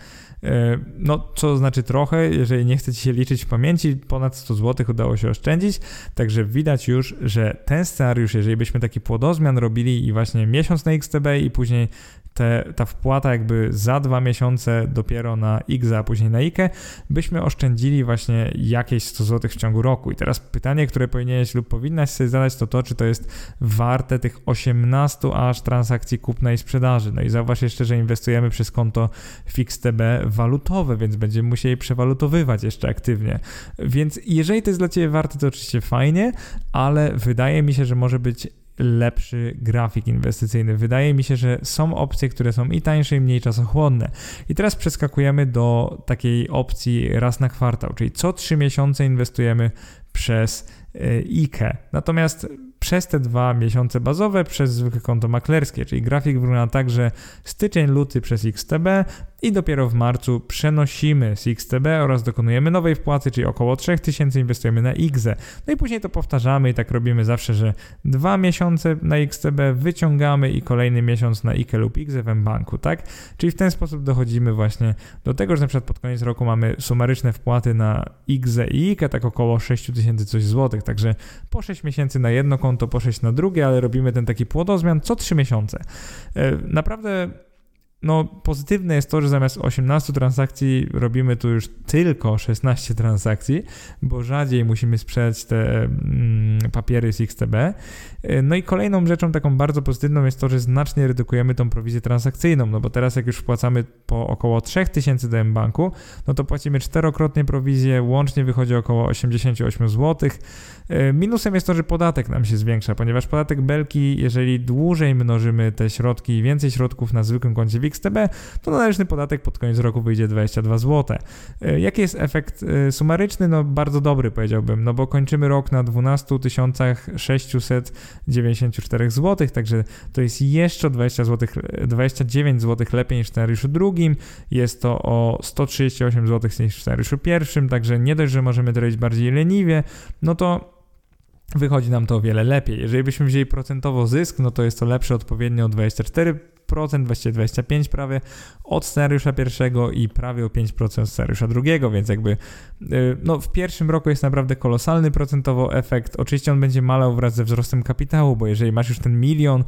E, no, co znaczy trochę, jeżeli nie chcecie się liczyć w pamięci, ponad 100 zł udało się oszczędzić, także widać już, że ten scenariusz, jeżeli byśmy taki płodozmian robili i właśnie miesiąc na XTB i później te, ta wpłata jakby za dwa miesiące dopiero na X, a później na IKE, byśmy oszczędzili właśnie jakieś 100 zł w ciągu roku. I teraz pytanie, które powinieneś lub powinnaś sobie zadać, to to, czy to jest warte tych 18 aż transakcji kupna i sprzedaży. No i zauważ jeszcze, że inwestujemy przez konto FixTB walutowe, więc będziemy musieli przewalutowywać jeszcze aktywnie. Więc jeżeli to jest dla Ciebie warte, to oczywiście fajnie, ale wydaje mi się, że może być lepszy grafik inwestycyjny. Wydaje mi się, że są opcje, które są i tańsze, i mniej czasochłonne. I teraz przeskakujemy do takiej opcji raz na kwartał, czyli co 3 miesiące inwestujemy przez e, IKE. Natomiast przez te dwa miesiące bazowe, przez zwykłe konto maklerskie, czyli grafik wygląda tak, że styczeń, luty przez XTB i dopiero w marcu przenosimy z XTB oraz dokonujemy nowej wpłaty, czyli około 3000 inwestujemy na XE. No i później to powtarzamy i tak robimy zawsze, że dwa miesiące na XTB wyciągamy i kolejny miesiąc na IKE lub XE w banku, tak? Czyli w ten sposób dochodzimy właśnie do tego, że na przykład pod koniec roku mamy sumaryczne wpłaty na XE i IKE, tak około 6000 coś złotych, także po 6 miesięcy na jedno konto, po 6 na drugie, ale robimy ten taki płodozmian co 3 miesiące. E, naprawdę no, pozytywne jest to, że zamiast 18 transakcji robimy tu już tylko 16 transakcji, bo rzadziej musimy sprzedać te mm, papiery z XTB. No i kolejną rzeczą taką bardzo pozytywną jest to, że znacznie redukujemy tą prowizję transakcyjną, no bo teraz jak już wpłacamy po około 3000 do M-Banku, no to płacimy czterokrotnie prowizję, łącznie wychodzi około 88 zł. Y, minusem jest to, że podatek nam się zwiększa, ponieważ podatek belki, jeżeli dłużej mnożymy te środki więcej środków na zwykłym koncie w XTB, to należny podatek pod koniec roku wyjdzie 22 zł. Y, jaki jest efekt sumaryczny? No bardzo dobry powiedziałbym, no bo kończymy rok na 12 600 94 zł, także to jest jeszcze 20 zł, 29 zł lepiej niż w scenariuszu drugim, jest to o 138 zł niż w scenariuszu pierwszym, także nie dość, że możemy to robić bardziej leniwie, no to wychodzi nam to o wiele lepiej. Jeżeli byśmy wzięli procentowo zysk, no to jest to lepsze odpowiednio o 24 właściwie 25 prawie od scenariusza pierwszego i prawie o 5% od scenariusza drugiego, więc jakby y, no, w pierwszym roku jest naprawdę kolosalny procentowo efekt. Oczywiście on będzie malał wraz ze wzrostem kapitału, bo jeżeli masz już ten milion,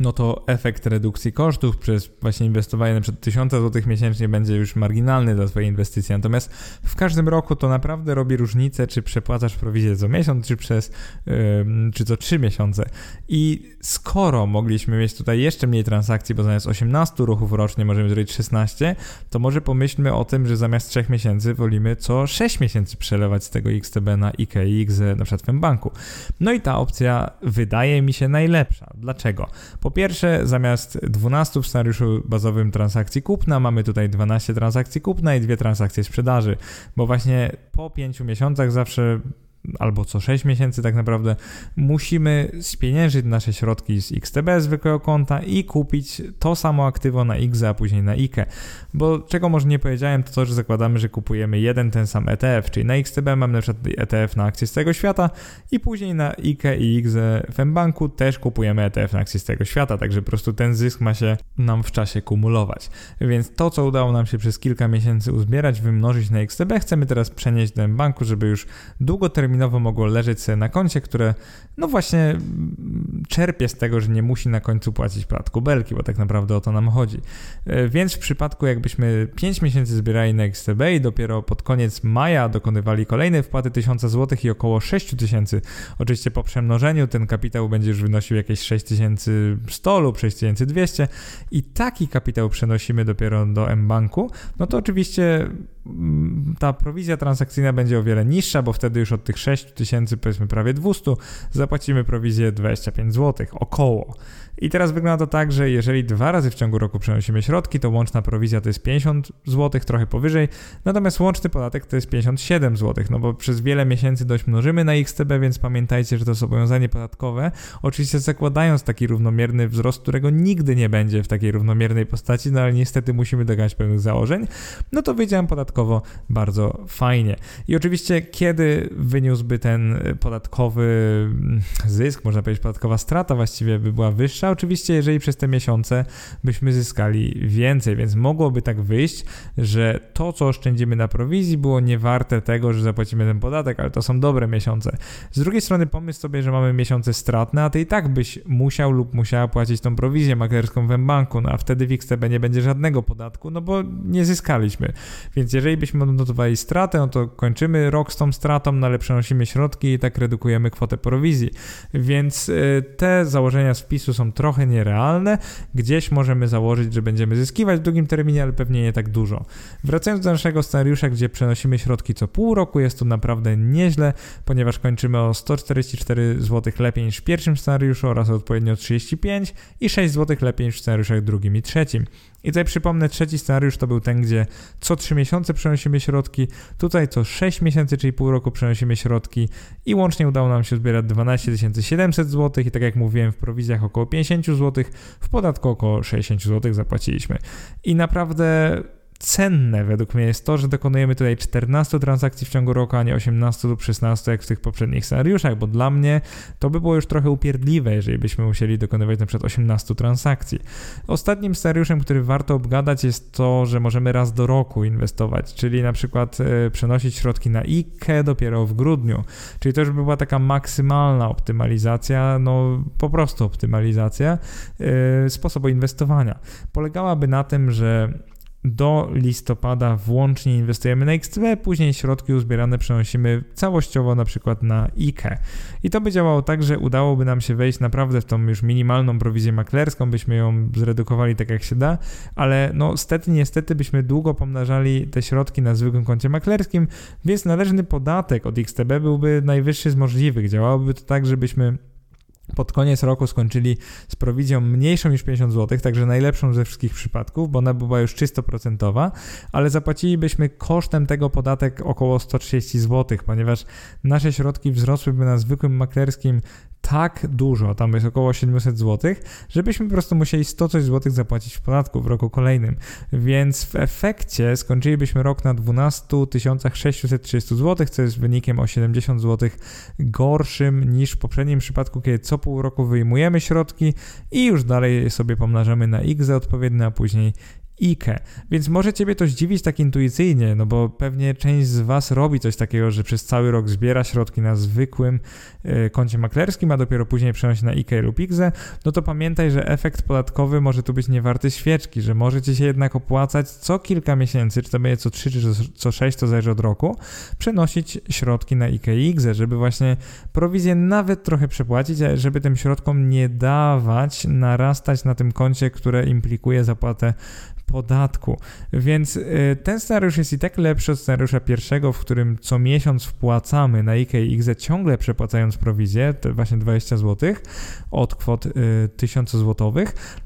no to efekt redukcji kosztów przez właśnie inwestowanie przykład 1000 zł miesięcznie będzie już marginalny dla Twojej inwestycji. Natomiast w każdym roku to naprawdę robi różnicę, czy przepłacasz prowizję co miesiąc, czy przez, yy, czy co 3 miesiące. I skoro mogliśmy mieć tutaj jeszcze mniej transakcji, bo zamiast 18 ruchów rocznie możemy zrobić 16, to może pomyślmy o tym, że zamiast 3 miesięcy wolimy co 6 miesięcy przelewać z tego XTB na IKE i XE na przykład w banku. No i ta opcja wydaje mi się najlepsza. Dlaczego? Po pierwsze, zamiast 12 w scenariuszu bazowym transakcji kupna, mamy tutaj 12 transakcji kupna i dwie transakcje sprzedaży, bo właśnie po 5 miesiącach zawsze albo co 6 miesięcy tak naprawdę musimy spieniężyć nasze środki z XTB zwykłego konta i kupić to samo aktywo na X, a później na IKE. Bo czego może nie powiedziałem, to to, że zakładamy, że kupujemy jeden ten sam ETF, czyli na XTB mamy na przykład ETF na akcje z tego świata i później na IKE i XE w banku też kupujemy ETF na akcje z tego świata, także po prostu ten zysk ma się nam w czasie kumulować. Więc to, co udało nam się przez kilka miesięcy uzbierać, wymnożyć na XTB, chcemy teraz przenieść do banku, żeby już długoterminowo terminowo mogło leżeć sobie na koncie, które no właśnie czerpie z tego, że nie musi na końcu płacić podatku belki, bo tak naprawdę o to nam chodzi. E, więc w przypadku jakbyśmy 5 miesięcy zbierali na XTB i dopiero pod koniec maja dokonywali kolejne wpłaty 1000 zł i około 6000, oczywiście po przemnożeniu ten kapitał będzie już wynosił jakieś 6100 lub 6200 i taki kapitał przenosimy dopiero do mBanku, no to oczywiście mm, ta prowizja transakcyjna będzie o wiele niższa, bo wtedy już od tych 6000 powiedzmy prawie 200 zapłacimy prowizję 25 zł, około. I teraz wygląda to tak, że jeżeli dwa razy w ciągu roku przenosimy środki, to łączna prowizja to jest 50 zł, trochę powyżej, natomiast łączny podatek to jest 57 zł, no bo przez wiele miesięcy dość mnożymy na XTB, więc pamiętajcie, że to zobowiązanie podatkowe, oczywiście zakładając taki równomierny wzrost, którego nigdy nie będzie w takiej równomiernej postaci, no ale niestety musimy dogadać pewnych założeń, no to wyjdzie podatkowo bardzo fajnie. I oczywiście kiedy wyniósł wyniósłby ten podatkowy mm, zysk, można powiedzieć podatkowa strata właściwie by była wyższa. Oczywiście, jeżeli przez te miesiące byśmy zyskali więcej, więc mogłoby tak wyjść, że to, co oszczędzimy na prowizji, było niewarte tego, że zapłacimy ten podatek, ale to są dobre miesiące. Z drugiej strony pomyśl sobie, że mamy miesiące stratne, a ty i tak byś musiał lub musiała płacić tą prowizję maklerską w banku, no a wtedy w XTB nie będzie żadnego podatku, no bo nie zyskaliśmy. Więc jeżeli byśmy odnotowali stratę, no to kończymy rok z tą stratą, no ale przenosimy środki i tak redukujemy kwotę prowizji. Więc y, te założenia z wpisu są trochę nierealne. Gdzieś możemy założyć, że będziemy zyskiwać w długim terminie, ale pewnie nie tak dużo. Wracając do naszego scenariusza, gdzie przenosimy środki co pół roku, jest to naprawdę nieźle, ponieważ kończymy o 144 zł lepiej niż w pierwszym scenariuszu oraz odpowiednio 35 i 6 zł lepiej niż w scenariuszach drugim i trzecim. I tutaj przypomnę, trzeci scenariusz to był ten, gdzie co 3 miesiące przenosimy środki, tutaj co 6 miesięcy, czyli pół roku przenosimy środki i łącznie udało nam się zbierać 12 700 zł i tak jak mówiłem w prowizjach około 50 zł, w podatku około 60 zł zapłaciliśmy. I naprawdę cenne według mnie jest to, że dokonujemy tutaj 14 transakcji w ciągu roku, a nie 18 lub 16 jak w tych poprzednich scenariuszach, bo dla mnie to by było już trochę upierdliwe, jeżeli byśmy musieli dokonywać na przykład 18 transakcji. Ostatnim scenariuszem, który warto obgadać jest to, że możemy raz do roku inwestować, czyli na przykład e, przenosić środki na IKE dopiero w grudniu, czyli to już by była taka maksymalna optymalizacja, no po prostu optymalizacja e, sposobu inwestowania. Polegałaby na tym, że do listopada włącznie inwestujemy na XTB, później środki uzbierane przenosimy całościowo na przykład na IKE. I to by działało tak, że udałoby nam się wejść naprawdę w tą już minimalną prowizję maklerską, byśmy ją zredukowali tak jak się da, ale no stety niestety byśmy długo pomnażali te środki na zwykłym koncie maklerskim, więc należny podatek od XTB byłby najwyższy z możliwych. Działałoby to tak, żebyśmy pod koniec roku skończyli z prowizją mniejszą niż 50 zł, także najlepszą ze wszystkich przypadków, bo ona była już czysto procentowa, ale zapłacilibyśmy kosztem tego podatek około 130 zł, ponieważ nasze środki wzrosłyby na zwykłym maklerskim tak dużo, tam jest około 700 zł, żebyśmy po prostu musieli 100 coś złotych zapłacić w podatku w roku kolejnym. Więc w efekcie skończylibyśmy rok na 12 630 zł, co jest wynikiem o 70 zł gorszym niż w poprzednim przypadku, kiedy co pół roku wyjmujemy środki i już dalej sobie pomnażamy na x odpowiednie, a później IKE. Więc może Ciebie to zdziwić tak intuicyjnie, no bo pewnie część z Was robi coś takiego, że przez cały rok zbiera środki na zwykłym y, koncie maklerskim, a dopiero później przenosi na IKE lub IGZE, no to pamiętaj, że efekt podatkowy może tu być niewarty świeczki, że może Ci się jednak opłacać co kilka miesięcy, czy to będzie co 3 czy co 6, to zależy od roku, przenosić środki na IKE i żeby właśnie prowizję nawet trochę przepłacić, żeby tym środkom nie dawać narastać na tym koncie, które implikuje zapłatę podatku. Więc y, ten scenariusz jest i tak lepszy od scenariusza pierwszego, w którym co miesiąc wpłacamy na IKE i IGZE, ciągle przepłacając prowizję, te właśnie 20 zł od kwot 1000 zł.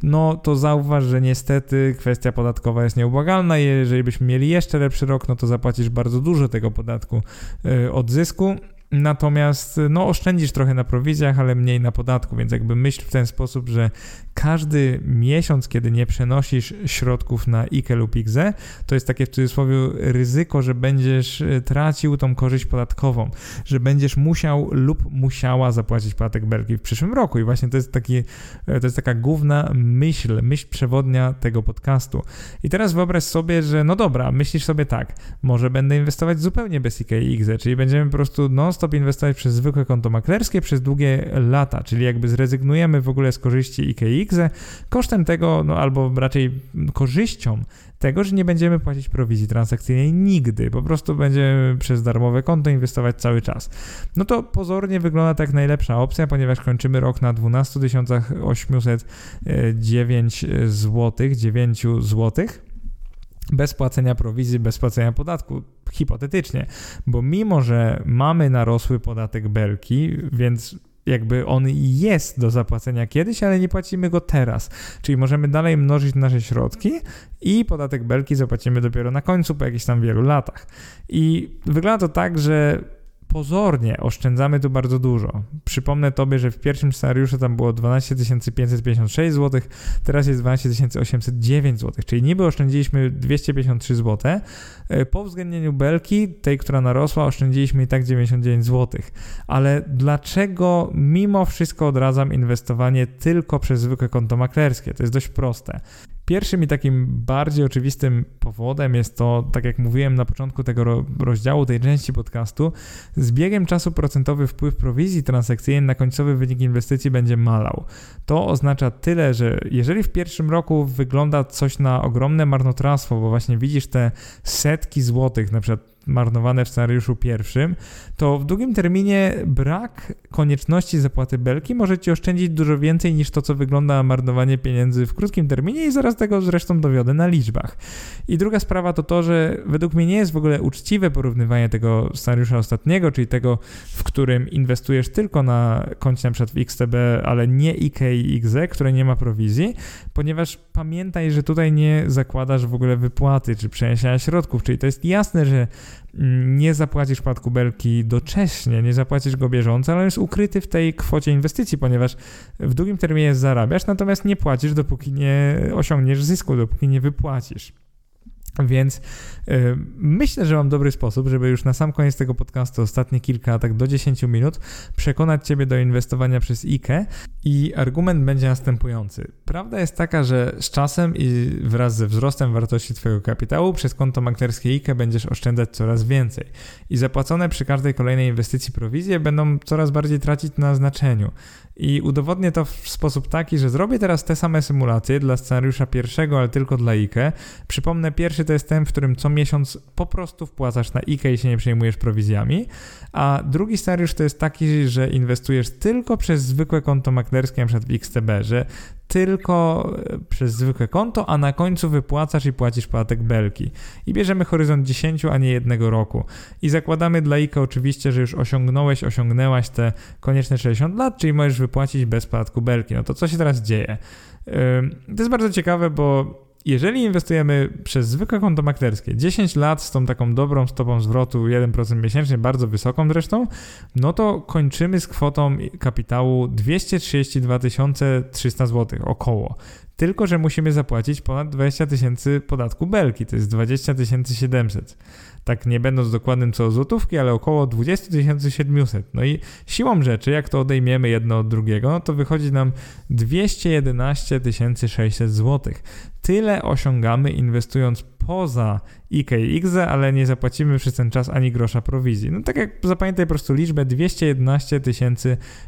No to zauważ, że niestety kwestia podatkowa jest nieubłagalna jeżeli byśmy mieli jeszcze lepszy rok, no to zapłacisz bardzo dużo tego podatku y, od zysku Natomiast no, oszczędzisz trochę na prowizjach, ale mniej na podatku, więc jakby myśl w ten sposób, że każdy miesiąc, kiedy nie przenosisz środków na IKE lub IGZE, to jest takie w cudzysłowie ryzyko, że będziesz e, tracił tą korzyść podatkową, że będziesz musiał lub musiała zapłacić podatek Belgii w przyszłym roku. I właśnie to jest, taki, e, to jest taka główna myśl, myśl przewodnia tego podcastu. I teraz wyobraź sobie, że no dobra, myślisz sobie tak, może będę inwestować zupełnie bez IKE i IGZE, czyli będziemy po prostu non-stop inwestować przez zwykłe konto maklerskie przez długie lata, czyli jakby zrezygnujemy w ogóle z korzyści IKE i IGZE kosztem tego, no albo raczej korzyścią tego, że nie będziemy płacić prowizji transakcyjnej nigdy, po prostu będziemy przez darmowe konto inwestować cały czas. No to pozornie wygląda tak najlepsza opcja, ponieważ kończymy rok na 12 809 zł, 9 zł bez płacenia prowizji, bez płacenia podatku, hipotetycznie, bo mimo, że mamy narosły podatek belki, więc jakby on jest do zapłacenia kiedyś, ale nie płacimy go teraz. Czyli możemy dalej mnożyć nasze środki i podatek belki zapłacimy dopiero na końcu, po jakichś tam wielu latach. I wygląda to tak, że pozornie oszczędzamy tu bardzo dużo. Przypomnę Tobie, że w pierwszym scenariuszu tam było 12 556 zł, teraz jest 12 809 zł, czyli niby oszczędziliśmy 253 zł. E, po uwzględnieniu belki, tej, która narosła, oszczędziliśmy i tak 99 zł. Ale dlaczego mimo wszystko odradzam inwestowanie tylko przez zwykłe konto maklerskie? To jest dość proste. Pierwszym i takim bardziej oczywistym powodem jest to, tak jak mówiłem na początku tego rozdziału, tej części podcastu, z biegiem czasu procentowy wpływ prowizji transakcyjnej na końcowy wynik inwestycji będzie malał. To oznacza tyle, że jeżeli w pierwszym roku wygląda coś na ogromne marnotrawstwo, bo właśnie widzisz te setki złotych, na przykład marnowane w scenariuszu pierwszym, to w długim terminie brak konieczności zapłaty belki może ci oszczędzić dużo więcej niż to, co wygląda marnowanie pieniędzy w krótkim terminie i zaraz tego zresztą dowiodę na liczbach. I druga sprawa to to, że według mnie nie jest w ogóle uczciwe porównywanie tego scenariusza ostatniego, czyli tego, w którym inwestujesz tylko na koncie np. w XTB, ale nie IKE i XE, które nie ma prowizji, ponieważ pamiętaj, że tutaj nie zakładasz w ogóle wypłaty czy przeniesienia środków, czyli to jest jasne, że nie zapłacisz podatku belki docześnie, nie zapłacisz go bieżąco, ale jest ukryty w tej kwocie inwestycji, ponieważ w długim terminie zarabiasz, natomiast nie płacisz, dopóki nie osiągniesz zysku, dopóki nie wypłacisz. Więc yy, myślę, że mam dobry sposób, żeby już na sam koniec tego podcastu, ostatnie kilka, tak do 10 minut, przekonać Ciebie do inwestowania przez IKE. I argument będzie następujący. Prawda jest taka, że z czasem i wraz ze wzrostem wartości Twojego kapitału przez konto maklerskie IKE będziesz oszczędzać coraz więcej. I zapłacone przy każdej kolejnej inwestycji prowizje będą coraz bardziej tracić na znaczeniu. I udowodnię to w sposób taki, że zrobię teraz te same symulacje dla scenariusza pierwszego, ale tylko dla IKE. Przypomnę, pierwszy to jest ten, w którym co miesiąc po prostu wpłacasz na IKE i się nie przejmujesz prowizjami, a drugi scenariusz to jest taki, że inwestujesz tylko przez zwykłe konto maklerskie, np. w XTB, że tylko przez zwykłe konto, a na końcu wypłacasz i płacisz podatek belki. I bierzemy horyzont 10, a nie jednego roku. I zakładamy dla IKE oczywiście, że już osiągnąłeś, osiągnęłaś te konieczne 60 lat, czyli możesz wypłacić bez podatku belki. No to co się teraz dzieje? To jest bardzo ciekawe, bo jeżeli inwestujemy przez zwykłe konto maklerskie 10 lat z tą taką dobrą stopą zwrotu 1% miesięcznie, bardzo wysoką zresztą, no to kończymy z kwotą kapitału 232 300 zł około. Tylko, że musimy zapłacić ponad 20 tysięcy podatku belki, to jest 20 700 tak nie będąc dokładnym co złotówki, ale około 20 700. No i siłą rzeczy, jak to odejmiemy jedno od drugiego, no to wychodzi nam 211 600 zł. Tyle osiągamy inwestując poza IKX, ale nie zapłacimy przez ten czas ani grosza prowizji. No tak jak zapamiętaj po prostu liczbę 211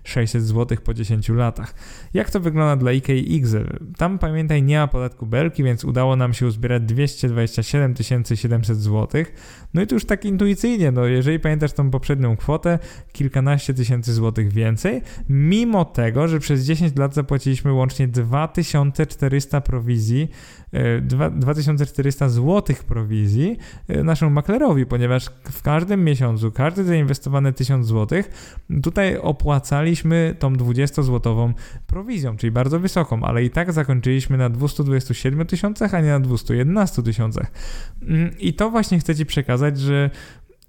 600 zł po 10 latach. Jak to wygląda dla IKX? Tam pamiętaj nie ma podatku belki, więc udało nam się uzbierać 227 700 zł. No i to już tak intuicyjnie, no jeżeli pamiętasz tą poprzednią kwotę, kilkanaście tysięcy złotych więcej, mimo tego, że przez 10 lat zapłaciliśmy łącznie 2400 prowizji, 2400 e, złotych prowizji e, naszemu maklerowi, ponieważ w każdym miesiącu, każdy zainwestowany 1000 złotych, tutaj opłacaliśmy tą 20-złotową prowizją, czyli bardzo wysoką, ale i tak zakończyliśmy na 227 tysiącach, a nie na 211 tysiącach. Mm, I to właśnie chcę Ci przekazać, że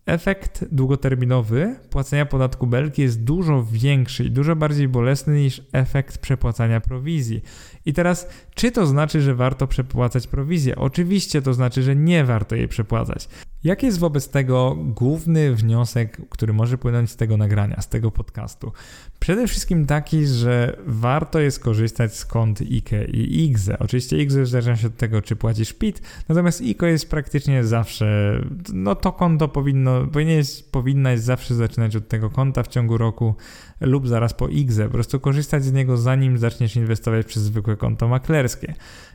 efekt długoterminowy płacenia podatku belki jest dużo większy i dużo bardziej bolesny niż efekt przepłacania prowizji. I teraz, czy to znaczy, że warto przepłacać prowizję? Oczywiście to znaczy, że nie warto jej przepłacać. Jaki jest wobec tego główny wniosek, który może płynąć z tego nagrania, z tego podcastu? Przede wszystkim taki, że warto jest korzystać z kont IKE i IGZE. Oczywiście IGZE zależy się od tego, czy płacisz PIT, natomiast IKO jest praktycznie zawsze, no to konto powinno, powinieneś, powinnaś zawsze zaczynać od tego konta w ciągu roku lub zaraz po IGZE. Po prostu korzystać z niego zanim zaczniesz inwestować przez zwykłe konto maklerskie.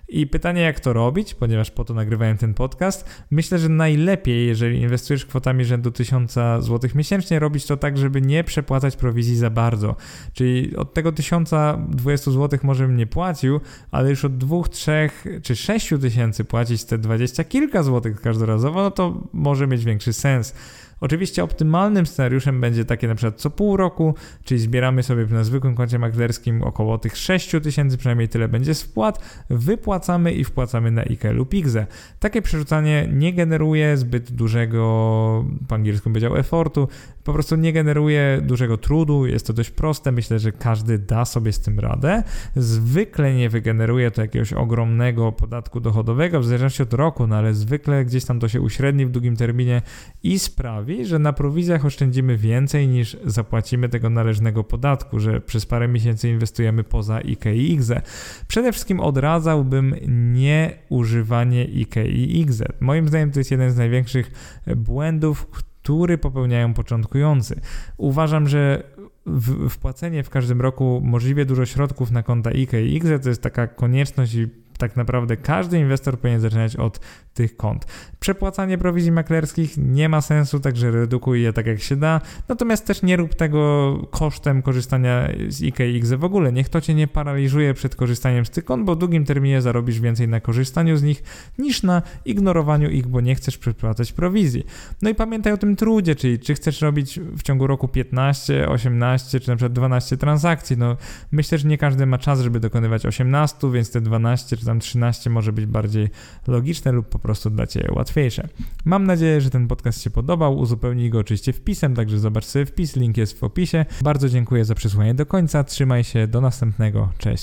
I pytanie, jak to robić, ponieważ po to nagrywałem ten podcast. Myślę, że najlepiej, jeżeli inwestujesz kwotami rzędu 1000 zł miesięcznie, robić to tak, żeby nie przepłacać prowizji za bardzo. Czyli od tego 1020 zł może bym nie płacił, ale już od 2, 3 czy 6 tysięcy płacić te 20 kilka złotych każdorazowo, no to może mieć większy sens. Oczywiście optymalnym scenariuszem będzie takie na przykład co pół roku, czyli zbieramy sobie na zwykłym koncie maklerskim około tych 6 tysięcy, przynajmniej tyle będzie spłat, wypłacamy i wpłacamy na IKE lub IGZE. Takie przerzucanie nie generuje zbyt dużego, po angielsku powiedział, effortu, po prostu nie generuje dużego trudu, jest to dość proste, myślę, że każdy da sobie z tym radę. Zwykle nie wygeneruje to jakiegoś ogromnego podatku dochodowego, w zależności od roku, no ale zwykle gdzieś tam to się uśredni w długim terminie i sprawi, że na prowizjach oszczędzimy więcej niż zapłacimy tego należnego podatku, że przez parę miesięcy inwestujemy poza IKE i IGZE. Przede wszystkim odradzałbym nie używanie IKE i IGZE. Moim zdaniem to jest jeden z największych błędów, który popełniają początkujący. Uważam, że wpłacenie w każdym roku możliwie dużo środków na konta IKE i IGZE to jest taka konieczność i tak naprawdę każdy inwestor powinien zaczynać od tych kont. Przepłacanie prowizji maklerskich nie ma sensu, także redukuj je tak jak się da, natomiast też nie rób tego kosztem korzystania z IKX w ogóle. Niech to cię nie paraliżuje przed korzystaniem z tych kont, bo w długim terminie zarobisz więcej na korzystaniu z nich niż na ignorowaniu ich, bo nie chcesz przepłacać prowizji. No i pamiętaj o tym trudzie, czyli czy chcesz robić w ciągu roku 15, 18 czy na przykład 12 transakcji. No myślę, że nie każdy ma czas, żeby dokonywać 18, więc te 12 czy tam 13 może być bardziej logiczne lub po prostu dla Ciebie łatwiejsze. Mam nadzieję, że ten podcast się podobał. Uzupełnij go oczywiście wpisem, także zobacz sobie wpis, link jest w opisie. Bardzo dziękuję za przysłanie do końca. Trzymaj się, do następnego. Cześć.